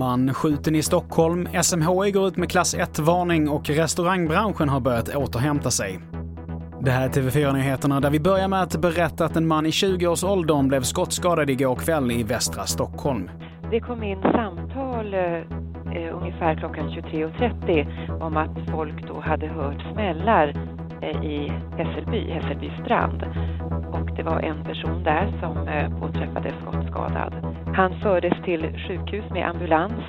Man skjuten i Stockholm, SMHI går ut med klass 1-varning och restaurangbranschen har börjat återhämta sig. Det här är TV4-nyheterna där vi börjar med att berätta att en man i 20-årsåldern blev skottskadad igår kväll i västra Stockholm. Det kom in samtal eh, ungefär klockan 23.30 om att folk då hade hört smällar Eh, i Hässelby, Hässelby strand. Och det var en person där som eh, påträffades skottskadad. Han fördes till sjukhus med ambulans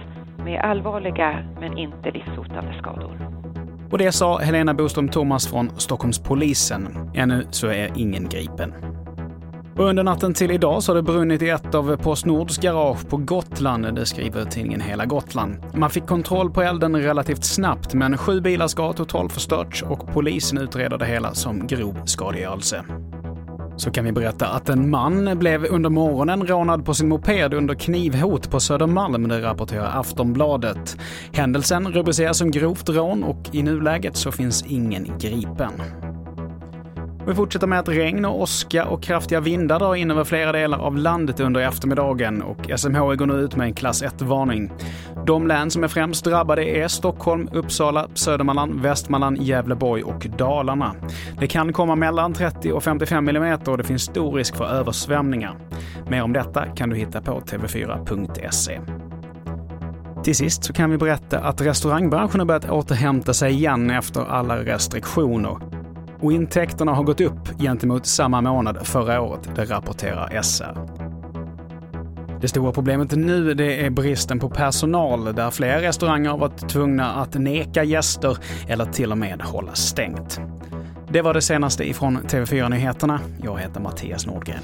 med allvarliga men inte livshotande skador. Och det sa Helena Boström Thomas från Stockholmspolisen. Ännu så är ingen gripen. Och under natten till idag så har det brunnit i ett av Postnords garage på Gotland, det skriver tidningen Hela Gotland. Man fick kontroll på elden relativt snabbt, men sju bilar ska ha totalförstörts och polisen utreder det hela som grov skadegörelse. Så kan vi berätta att en man blev under morgonen rånad på sin moped under knivhot på Södermalm, det rapporterar Aftonbladet. Händelsen rubriceras som grovt rån och i nuläget så finns ingen gripen. Vi fortsätter med att regn och åska och kraftiga vindar drar in över flera delar av landet under eftermiddagen och SMHI går nu ut med en klass 1-varning. De län som är främst drabbade är Stockholm, Uppsala, Södermanland, Västmanland, Gävleborg och Dalarna. Det kan komma mellan 30 och 55 mm och det finns stor risk för översvämningar. Mer om detta kan du hitta på tv4.se. Till sist så kan vi berätta att restaurangbranschen har börjat återhämta sig igen efter alla restriktioner och intäkterna har gått upp gentemot samma månad förra året, det rapporterar SR. Det stora problemet nu det är bristen på personal där flera restauranger har varit tvungna att neka gäster eller till och med hålla stängt. Det var det senaste ifrån TV4 Nyheterna. Jag heter Mattias Nordgren.